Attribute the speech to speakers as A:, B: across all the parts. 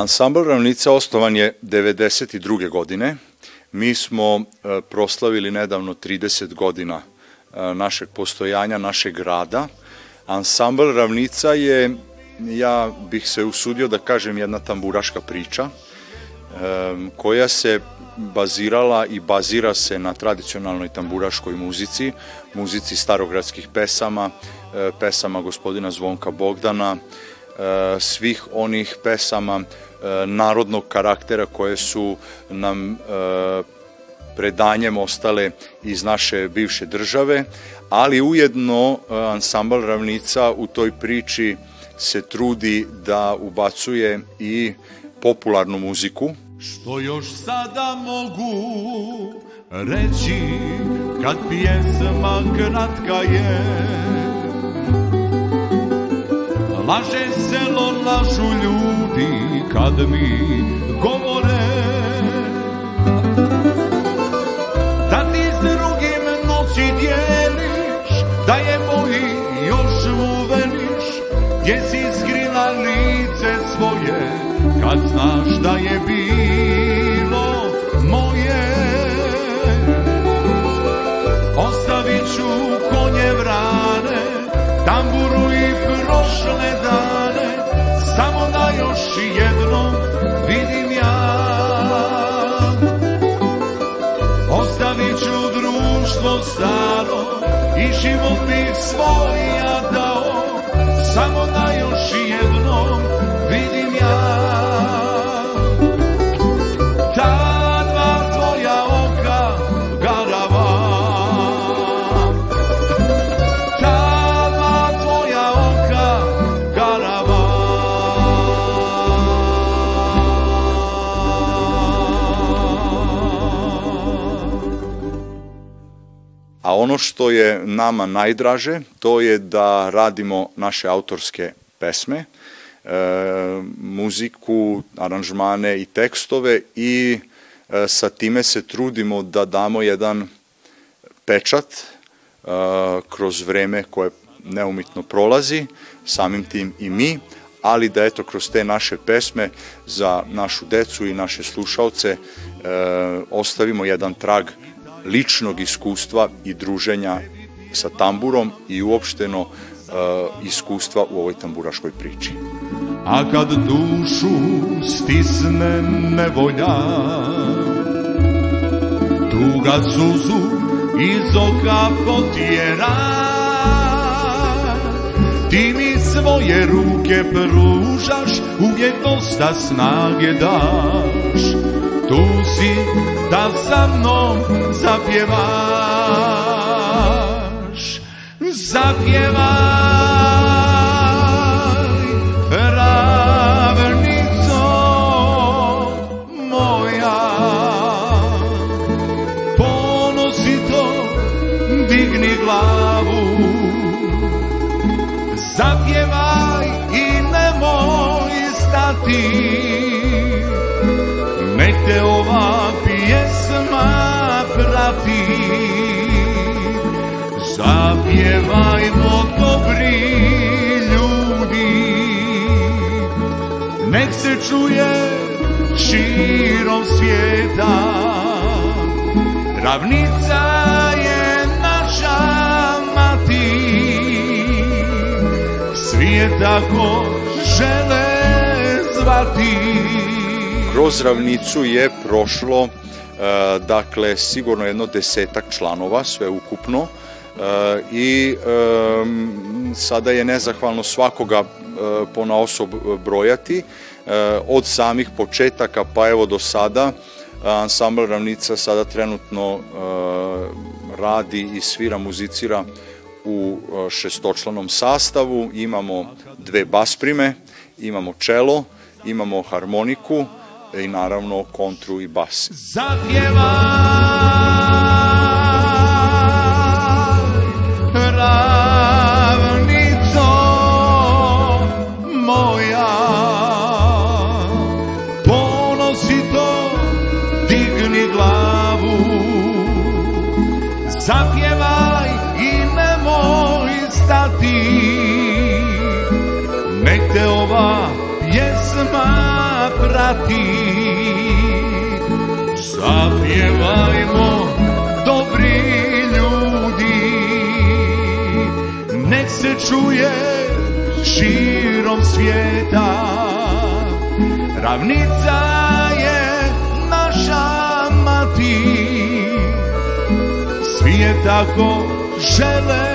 A: Ansambl Ravnica osnovan je 92. godine. Mi smo e, proslavili nedavno 30 godina e, našeg postojanja, našeg rada. Ansambl Ravnica je, ja bih se usudio da kažem, jedna tamburaška priča e, koja se bazirala i bazira se na tradicionalnoj tamburaškoj muzici, muzici starogradskih pesama, pesama gospodina Zvonka Bogdana, E, svih onih pesama e, narodnog karaktera koje su nam e, predanjem ostale iz naše bivše države, ali ujedno ansambl Ravnica u toj priči se trudi da ubacuje i popularnu muziku.
B: Što još sada mogu reći kad pjesma kratka je Laže selo, lažu ljudi kad mi govore Da ti s drugim noći dijeliš, da je moji još uveliš Gdje si skrila lice svoje kad znaš da je bilo prošle dane, samo da još jednom vidim ja. Ostavit ću društvo staro i život bih svoj ja dao, samo da još jednom vidim ja.
A: ono što je nama najdraže, to je da radimo naše autorske pesme, e, muziku, aranžmane i tekstove i e, sa time se trudimo da damo jedan pečat e, kroz vreme koje neumitno prolazi, samim tim i mi, ali da eto kroz te naše pesme za našu decu i naše slušalce e, ostavimo jedan trag ličnog iskustva i druženja sa tamburom i uopšteno eh, iskustva u ovoj tamburaškoj priči.
B: A kad dušu stisne nevolja Tuga suzu iz oka potjera Ti mi svoje ruke pružaš Uvijek dosta snage daš tu si da sa mnom zapjevaš, zapjevaš. pjevajmo dobri ljudi nek se čuje širom svijeta ravnica je naša mati svi je žele zvati
A: kroz ravnicu je prošlo eh, dakle sigurno jedno desetak članova sve ukupno E, i sada je nezahvalno svakoga e, pona osob e, brojati od samih početaka pa evo do sada ansambl Ravnica sada trenutno radi i svira, muzicira u šestočlanom sastavu, imamo dve basprime, imamo čelo, imamo harmoniku i naravno kontru i
B: bas. Zapjevaj! prati Zapjevajmo dobri ljudi Nek se čuje širom svijeta Ravnica je naša mati Svi je tako žele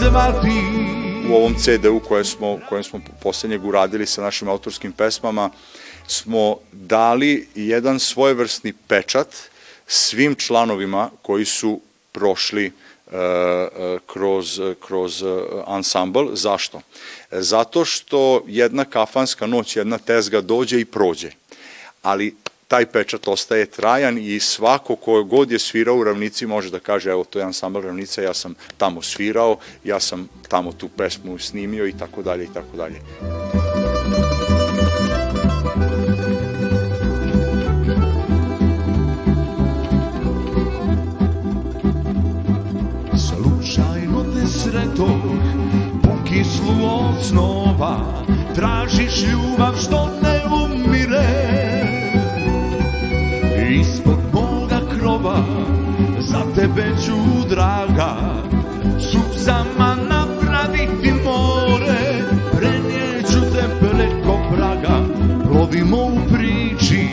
B: zvati
A: u ovom CD-u koje smo, kojem smo poslednjeg uradili sa našim autorskim pesmama, smo dali jedan svojevrsni pečat svim članovima koji su prošli uh, kroz, kroz e, ansambl. Zašto? Zato što jedna kafanska noć, jedna tezga dođe i prođe. Ali taj pečat ostaje trajan i svako ko god je svirao u ravnici može da kaže evo to je ansambl ravnica, ja sam tamo svirao, ja sam tamo tu pesmu snimio i tako dalje i tako dalje.
B: Slučajno te po pokislu od snova, tražiš ljubav tebe ću draga Suzama napraviti more Prenijeću te preko praga Plovimo u priči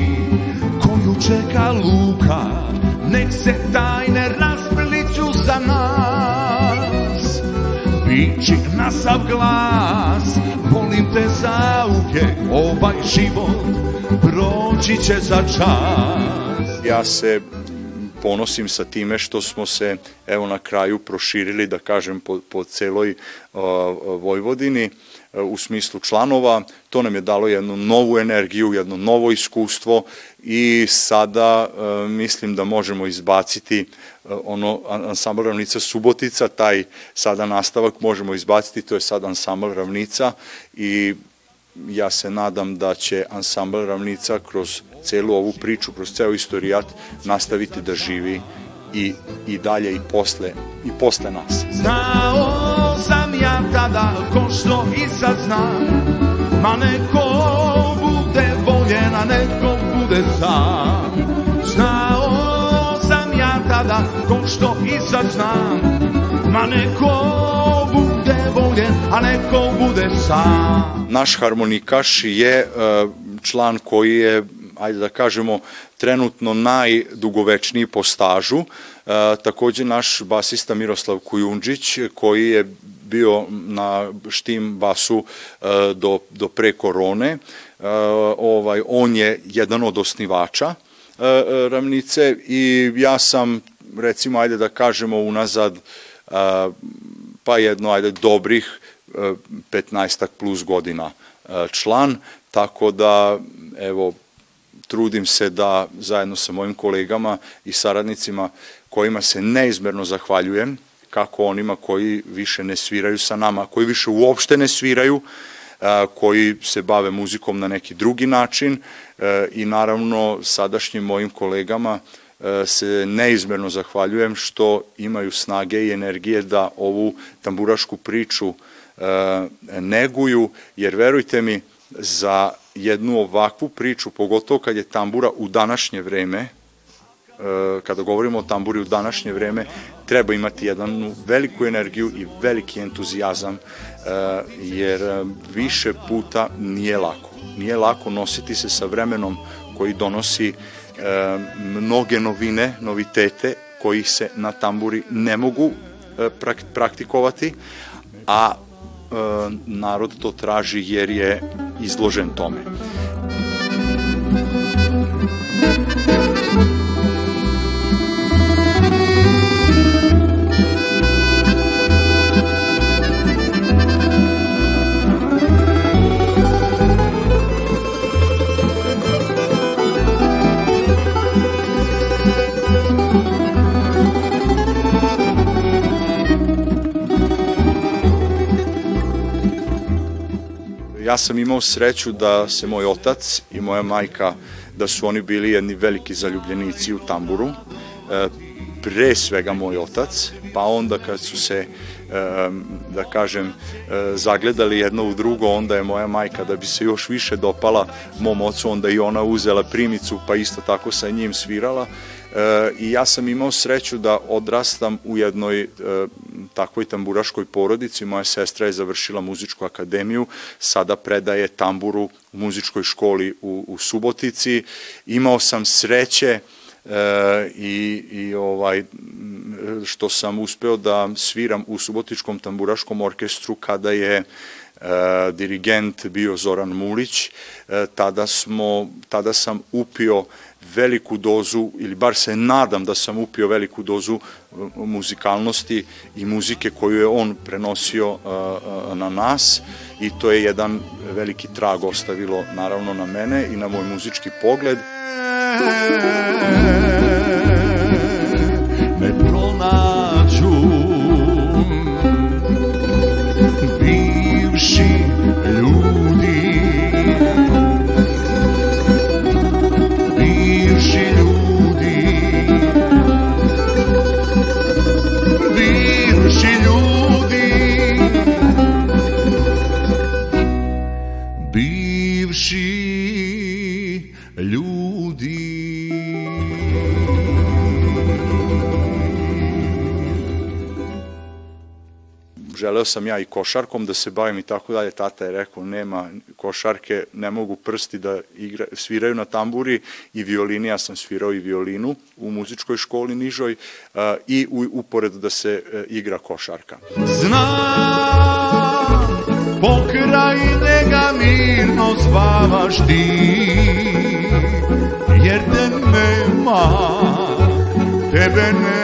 B: koju čeka luka Nek se tajne raspliću za nas Bići na sav glas Volim te za uvijek ovaj život Proći će za čas
A: Ja se ponosim sa time što smo se evo na kraju proširili, da kažem, po, po celoj Vojvodini u smislu članova. To nam je dalo jednu novu energiju, jedno novo iskustvo i sada e, mislim da možemo izbaciti e, ono ansambl ravnica Subotica, taj sada nastavak možemo izbaciti, to je sad ansambl ravnica i ja se nadam da će ansambl ravnica kroz celu ovu priču, kroz ceo istorijat nastaviti da živi i, i dalje i posle, i posle nas.
B: Znao sam ja tada ko što i sad znam, ma neko bude voljena, a neko bude sam. Znao sam ja tada ko što i sad znam, ma neko
A: bude voljen, a neko bude sam. Naš harmonikaš je uh, član koji je ajde da kažemo, trenutno najdugovečniji po stažu. E, takođe naš basista Miroslav Kujundžić koji je bio na štim basu e, do, do pre korone, e, ovaj, on je jedan od osnivača ravnice i ja sam recimo ajde da kažemo unazad pa jedno ajde dobrih 15 plus godina član, tako da evo trudim se da zajedno sa mojim kolegama i saradnicima kojima se neizmerno zahvaljujem, kako onima koji više ne sviraju sa nama, koji više uopšte ne sviraju, koji se bave muzikom na neki drugi način e, i naravno sadašnjim mojim kolegama e, se neizmerno zahvaljujem što imaju snage i energije da ovu tamburašku priču e, neguju, jer verujte mi, za jednu ovakvu priču, pogotovo kad je tambura u današnje vreme, e, kada govorimo o tamburi u današnje vreme, treba imati jednu veliku energiju i veliki entuzijazam, e, jer e, više puta nije lako. Nije lako nositi se sa vremenom koji donosi mnoge novine, novitete, kojih se na tamburi ne mogu praktikovati, a narod to traži jer je izložen tome. Ja sam imao sreću da se moj otac i moja majka, da su oni bili jedni veliki zaljubljenici u tamburu. E, pre svega moj otac, pa onda kad su se e, da kažem e, zagledali jedno u drugo, onda je moja majka da bi se još više dopala mom ocu, onda i ona uzela primicu pa isto tako sa njim svirala e, i ja sam imao sreću da odrastam u jednoj e, takvoj tamburaškoj porodici. Moja sestra je završila muzičku akademiju, sada predaje tamburu u muzičkoj školi u, u Subotici. Imao sam sreće e, i, i ovaj, što sam uspeo da sviram u Subotičkom tamburaškom orkestru kada je e, dirigent bio Zoran Mulić. E, tada, smo, tada sam upio veliku dozu, ili bar se nadam da sam upio veliku dozu uh, muzikalnosti i muzike koju je on prenosio uh, uh, na nas i to je jedan veliki trag ostavilo naravno na mene i na moj muzički pogled. Me pronaću želeo sam ja i košarkom da se bavim i tako dalje, tata je rekao nema košarke, ne mogu prsti da igra, sviraju na tamburi i violini, ja sam svirao i violinu u muzičkoj školi nižoj i u, upored da se e, igra košarka.
B: Znam, pokrajine ga mirno spavaš ti, jer te nema, tebe nema.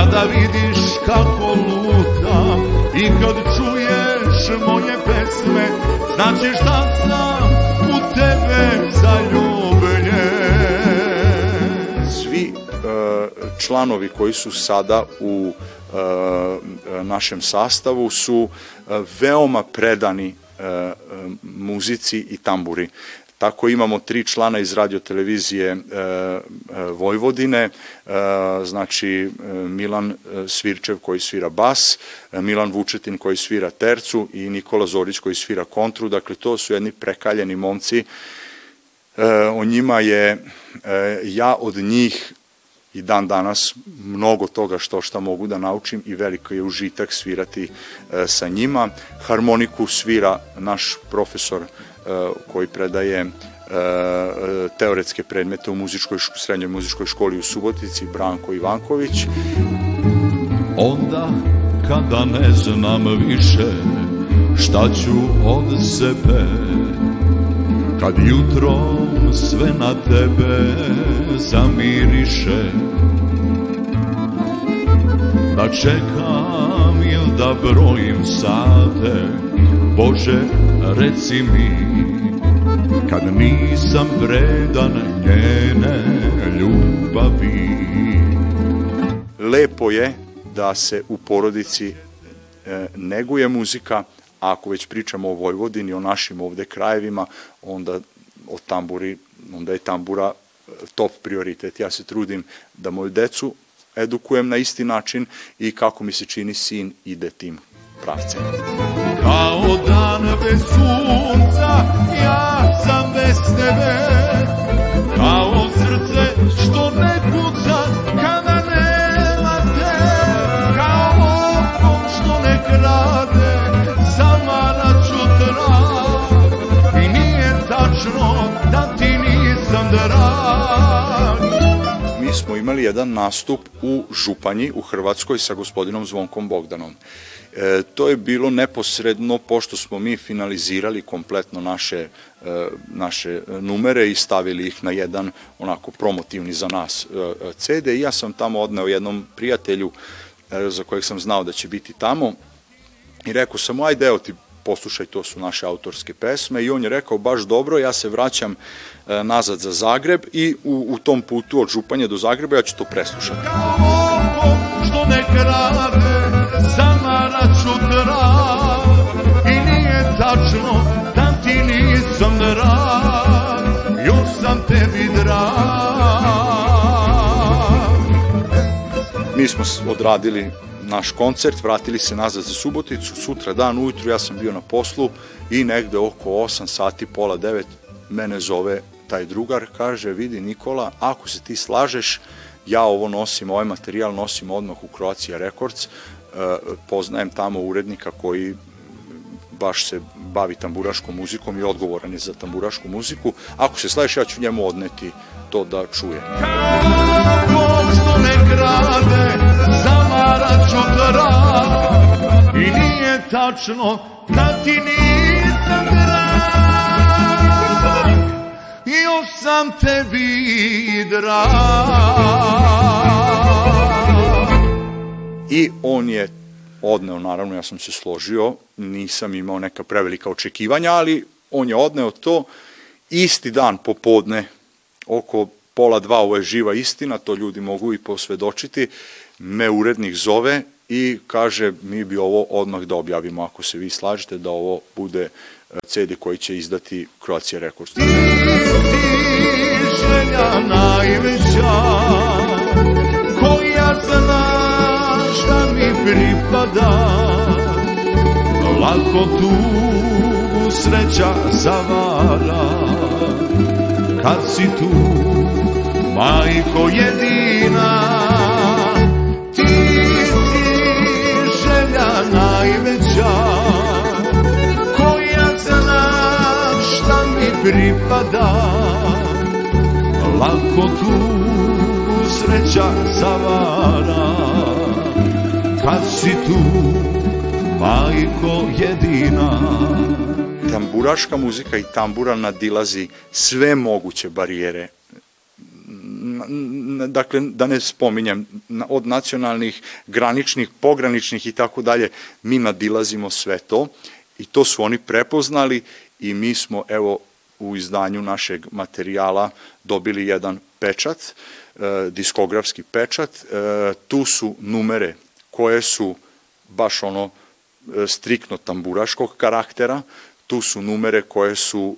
B: Kada vidiš kako lutam i kad čuješ moje pesme, znaćeš da sam u tebe zaljubljen.
A: Svi uh, članovi koji su sada u uh, našem sastavu su uh, veoma predani muzici i tamburi. Tako imamo tri člana iz radiotelevizije e, e Vojvodine, e, znači e, Milan e, Svirčev koji svira bas, Milan Vučetin koji svira tercu i Nikola Zorić koji svira kontru, dakle to su jedni prekaljeni momci o njima je, ja od njih i dan danas mnogo toga što šta mogu da naučim i veliko je užitak svirati sa njima. Harmoniku svira naš profesor E, koji predaje e, e, teoretske predmete u muzičkoj, srednjoj muzičkoj školi u Subotici, Branko Ivanković.
B: Onda kada ne znam više šta ću od sebe Kad jutrom sve na tebe zamiriše Da čekam ili da brojim sate Bože reci mi Kad nisam vredan njene ljubavi
A: Lepo je da se u porodici e, neguje muzika, a ako već pričamo o Vojvodini, o našim ovde krajevima, onda o tamburi, onda je tambura e, top prioritet. Ja se trudim da moju decu edukujem na isti način i kako mi se čini sin ide tim pravcem
B: kao dan bez sunca, ja sam bez tebe, kao srce što ne
A: smo imali jedan nastup u Županji u Hrvatskoj sa gospodinom Zvonkom Bogdanom. E, to je bilo neposredno pošto smo mi finalizirali kompletno naše, e, naše numere i stavili ih na jedan onako promotivni za nas e, CD i ja sam tamo odneo jednom prijatelju e, za kojeg sam znao da će biti tamo i rekao sam mu, ajde, evo ti poslušaj, to su naše autorske pesme i on je rekao baš dobro, ja se vraćam e, nazad za Zagreb i u, u tom putu od Županje do Zagreba ja ću to preslušati.
B: što ne krade, zamara ću drag i nije tačno da ti nisam drag, još sam tebi drag.
A: Mi smo odradili naš koncert, vratili se nazad za Suboticu, sutra dan ujutru ja sam bio na poslu i negde oko 8 sati, pola 9, mene zove taj drugar, kaže, vidi Nikola, ako se ti slažeš, ja ovo nosim, ovaj materijal nosim odmah u Croatia Records, e, poznajem tamo urednika koji baš se bavi tamburaškom muzikom i odgovoran je za tamburašku muziku. Ako se slažeš, ja ću njemu odneti to da čuje. Kao što ne
B: krade, čokara i nije tačno da ti nisam drag
A: još
B: sam tebi drag
A: i on je odneo, naravno, ja sam se složio, nisam imao neka prevelika očekivanja, ali on je odneo to isti dan popodne, oko pola dva, ovo je živa istina, to ljudi mogu i posvedočiti, me urednik zove i kaže mi bi ovo odmah da objavimo ako se vi slažete da ovo bude e, CD koji će izdati Croatia Records.
B: Ti, ti želja najveća koja zna šta mi pripada lako tu sreća zavara kad si tu majko jedina pripada Lako tu sreća zavara Kad si tu, majko jedina
A: Tamburaška muzika i tambura nadilazi sve moguće barijere dakle da ne spominjem od nacionalnih graničnih pograničnih i tako dalje mi nadilazimo sve to i to su oni prepoznali i mi smo evo u izdanju našeg materijala dobili jedan pečat, e, diskografski pečat. E, tu su numere koje su baš ono e, striktno tamburaškog karaktera, tu su numere koje su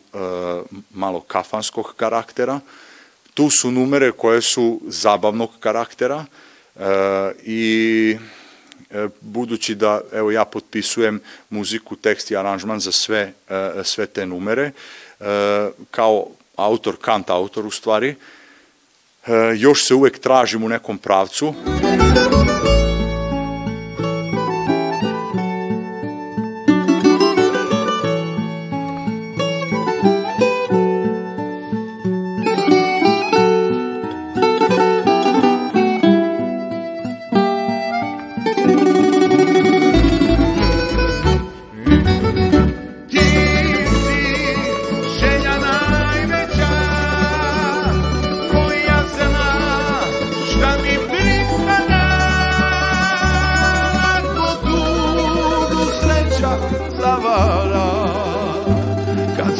A: malo kafanskog karaktera, tu su numere koje su zabavnog karaktera i E, budući da evo ja potpisujem muziku, tekst i aranžman za sve, e, sve te numere, e, kao autor, kant autor u stvari, još se uvek tražim u nekom pravcu.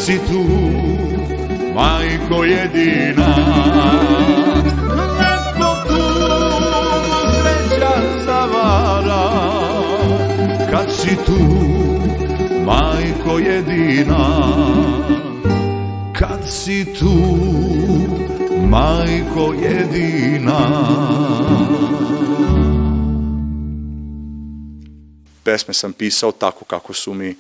B: si tu, majko jedina. Neko tu sreća zavara, kad si tu, majko jedina. Kad si tu, majko jedina.
A: Pesme sam pisao tako kako su mi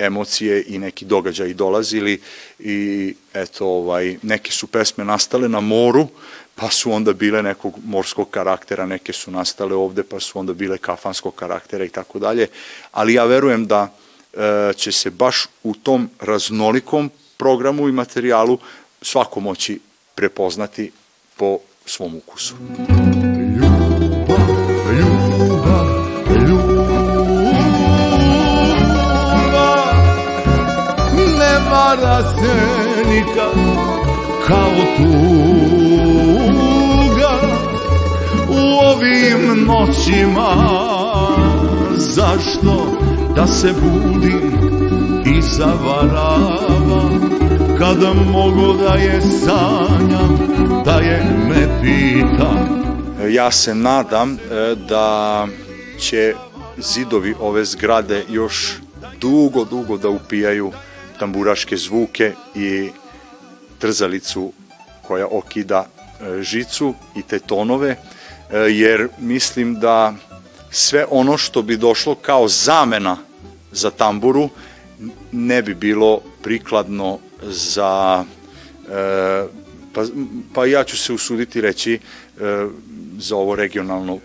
A: emocije i neki događaji dolazili i eto ovaj neke su pesme nastale na moru pa su onda bile nekog morskog karaktera, neke su nastale ovde pa su onda bile kafanskog karaktera i tako dalje, ali ja verujem da e, će se baš u tom raznolikom programu i materijalu svako moći prepoznati po svom ukusu. Muzika
B: stvara se kao tuga u ovim noćima zašto da se budim i zavaravam kada mogu da je sanjam da je ne pitam
A: ja se nadam e, da će zidovi ove zgrade još dugo, dugo da upijaju tamburaške zvuke i trzalicu koja okida e, žicu i te tonove, e, jer mislim da sve ono što bi došlo kao zamena za tamburu ne bi bilo prikladno za e, pa, pa ja ću se usuditi reći za ovo regionalno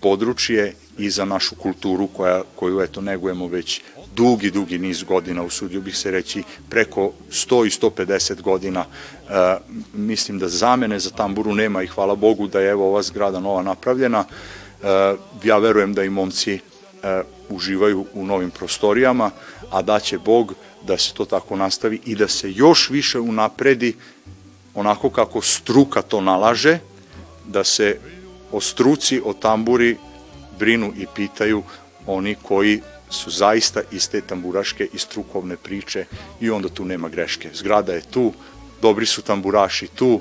A: područje i za našu kulturu koja, koju eto negujemo već dugi, dugi niz godina, usudio bih se reći preko 100 i 150 godina. E, mislim da zamene za tamburu nema i hvala Bogu da je evo ova zgrada nova napravljena. E, ja verujem da i momci e, uživaju u novim prostorijama, a da će Bog da se to tako nastavi i da se još više unapredi onako kako struka to nalaže, da se o struci, o tamburi brinu i pitaju oni koji su zaista iz te tamburaške i strukovne priče i onda tu nema greške. Zgrada je tu, dobri su tamburaši tu,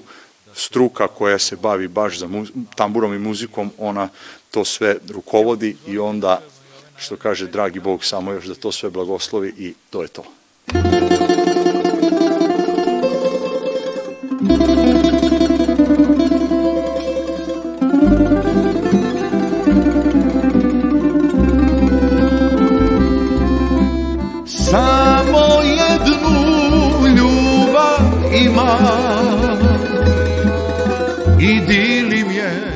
A: struka koja se bavi baš za tamburom i muzikom, ona to sve rukovodi i onda, što kaže dragi Bog, samo još da to sve blagoslovi i to je to. Thank you. i dilim je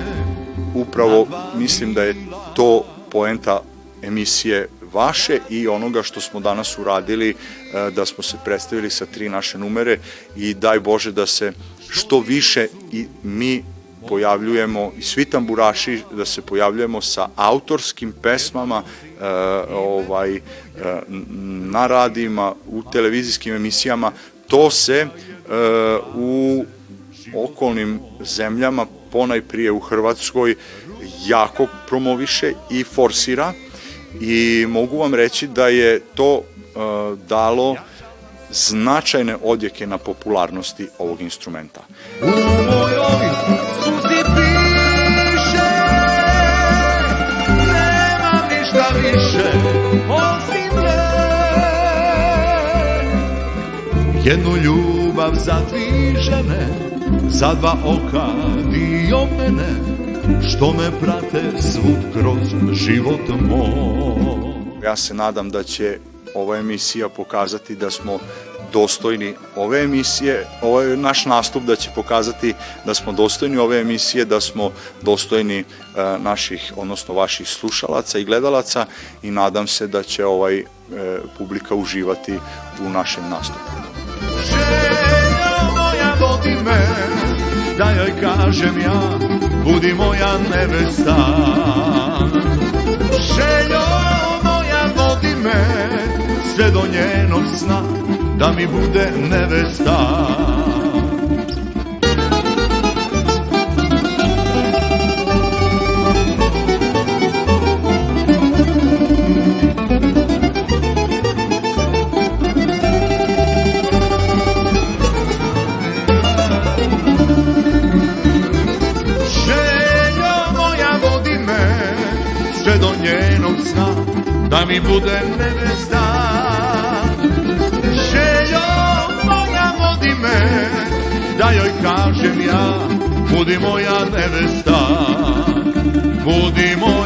A: Upravo mislim da je to poenta emisije vaše i onoga što smo danas uradili, e, da smo se predstavili sa tri naše numere i daj Bože da se što više i mi pojavljujemo i svi tamburaši da se pojavljujemo sa autorskim pesmama e, ovaj e, na radijima, u televizijskim emisijama, to se u okolnim zemljama, ponajprije u Hrvatskoj, jako promoviše i forsira i mogu vam reći da je to e, dalo značajne odjeke na popularnosti ovog instrumenta. U mojoj suzi piše, nemam ništa više, osim te. Jednu ljubav ljubav za dvi žene, za dva oka dio mene, što me prate svud kroz život moj. Ja se nadam da će ova emisija pokazati da smo dostojni ove emisije, ovaj naš nastup da će pokazati da smo dostojni ove emisije, da smo dostojni e, naših, odnosno vaših slušalaca i gledalaca i nadam se da će ovaj e, publika uživati u našem nastupu pusti me da joj kažem ja budi moja nevesta željo moja vodi me sve do njenog sna da mi bude nevesta
B: mi bude nebesna Željom moja pa da vodi me Da joj kažem ja Budi moja nevesta Budi moja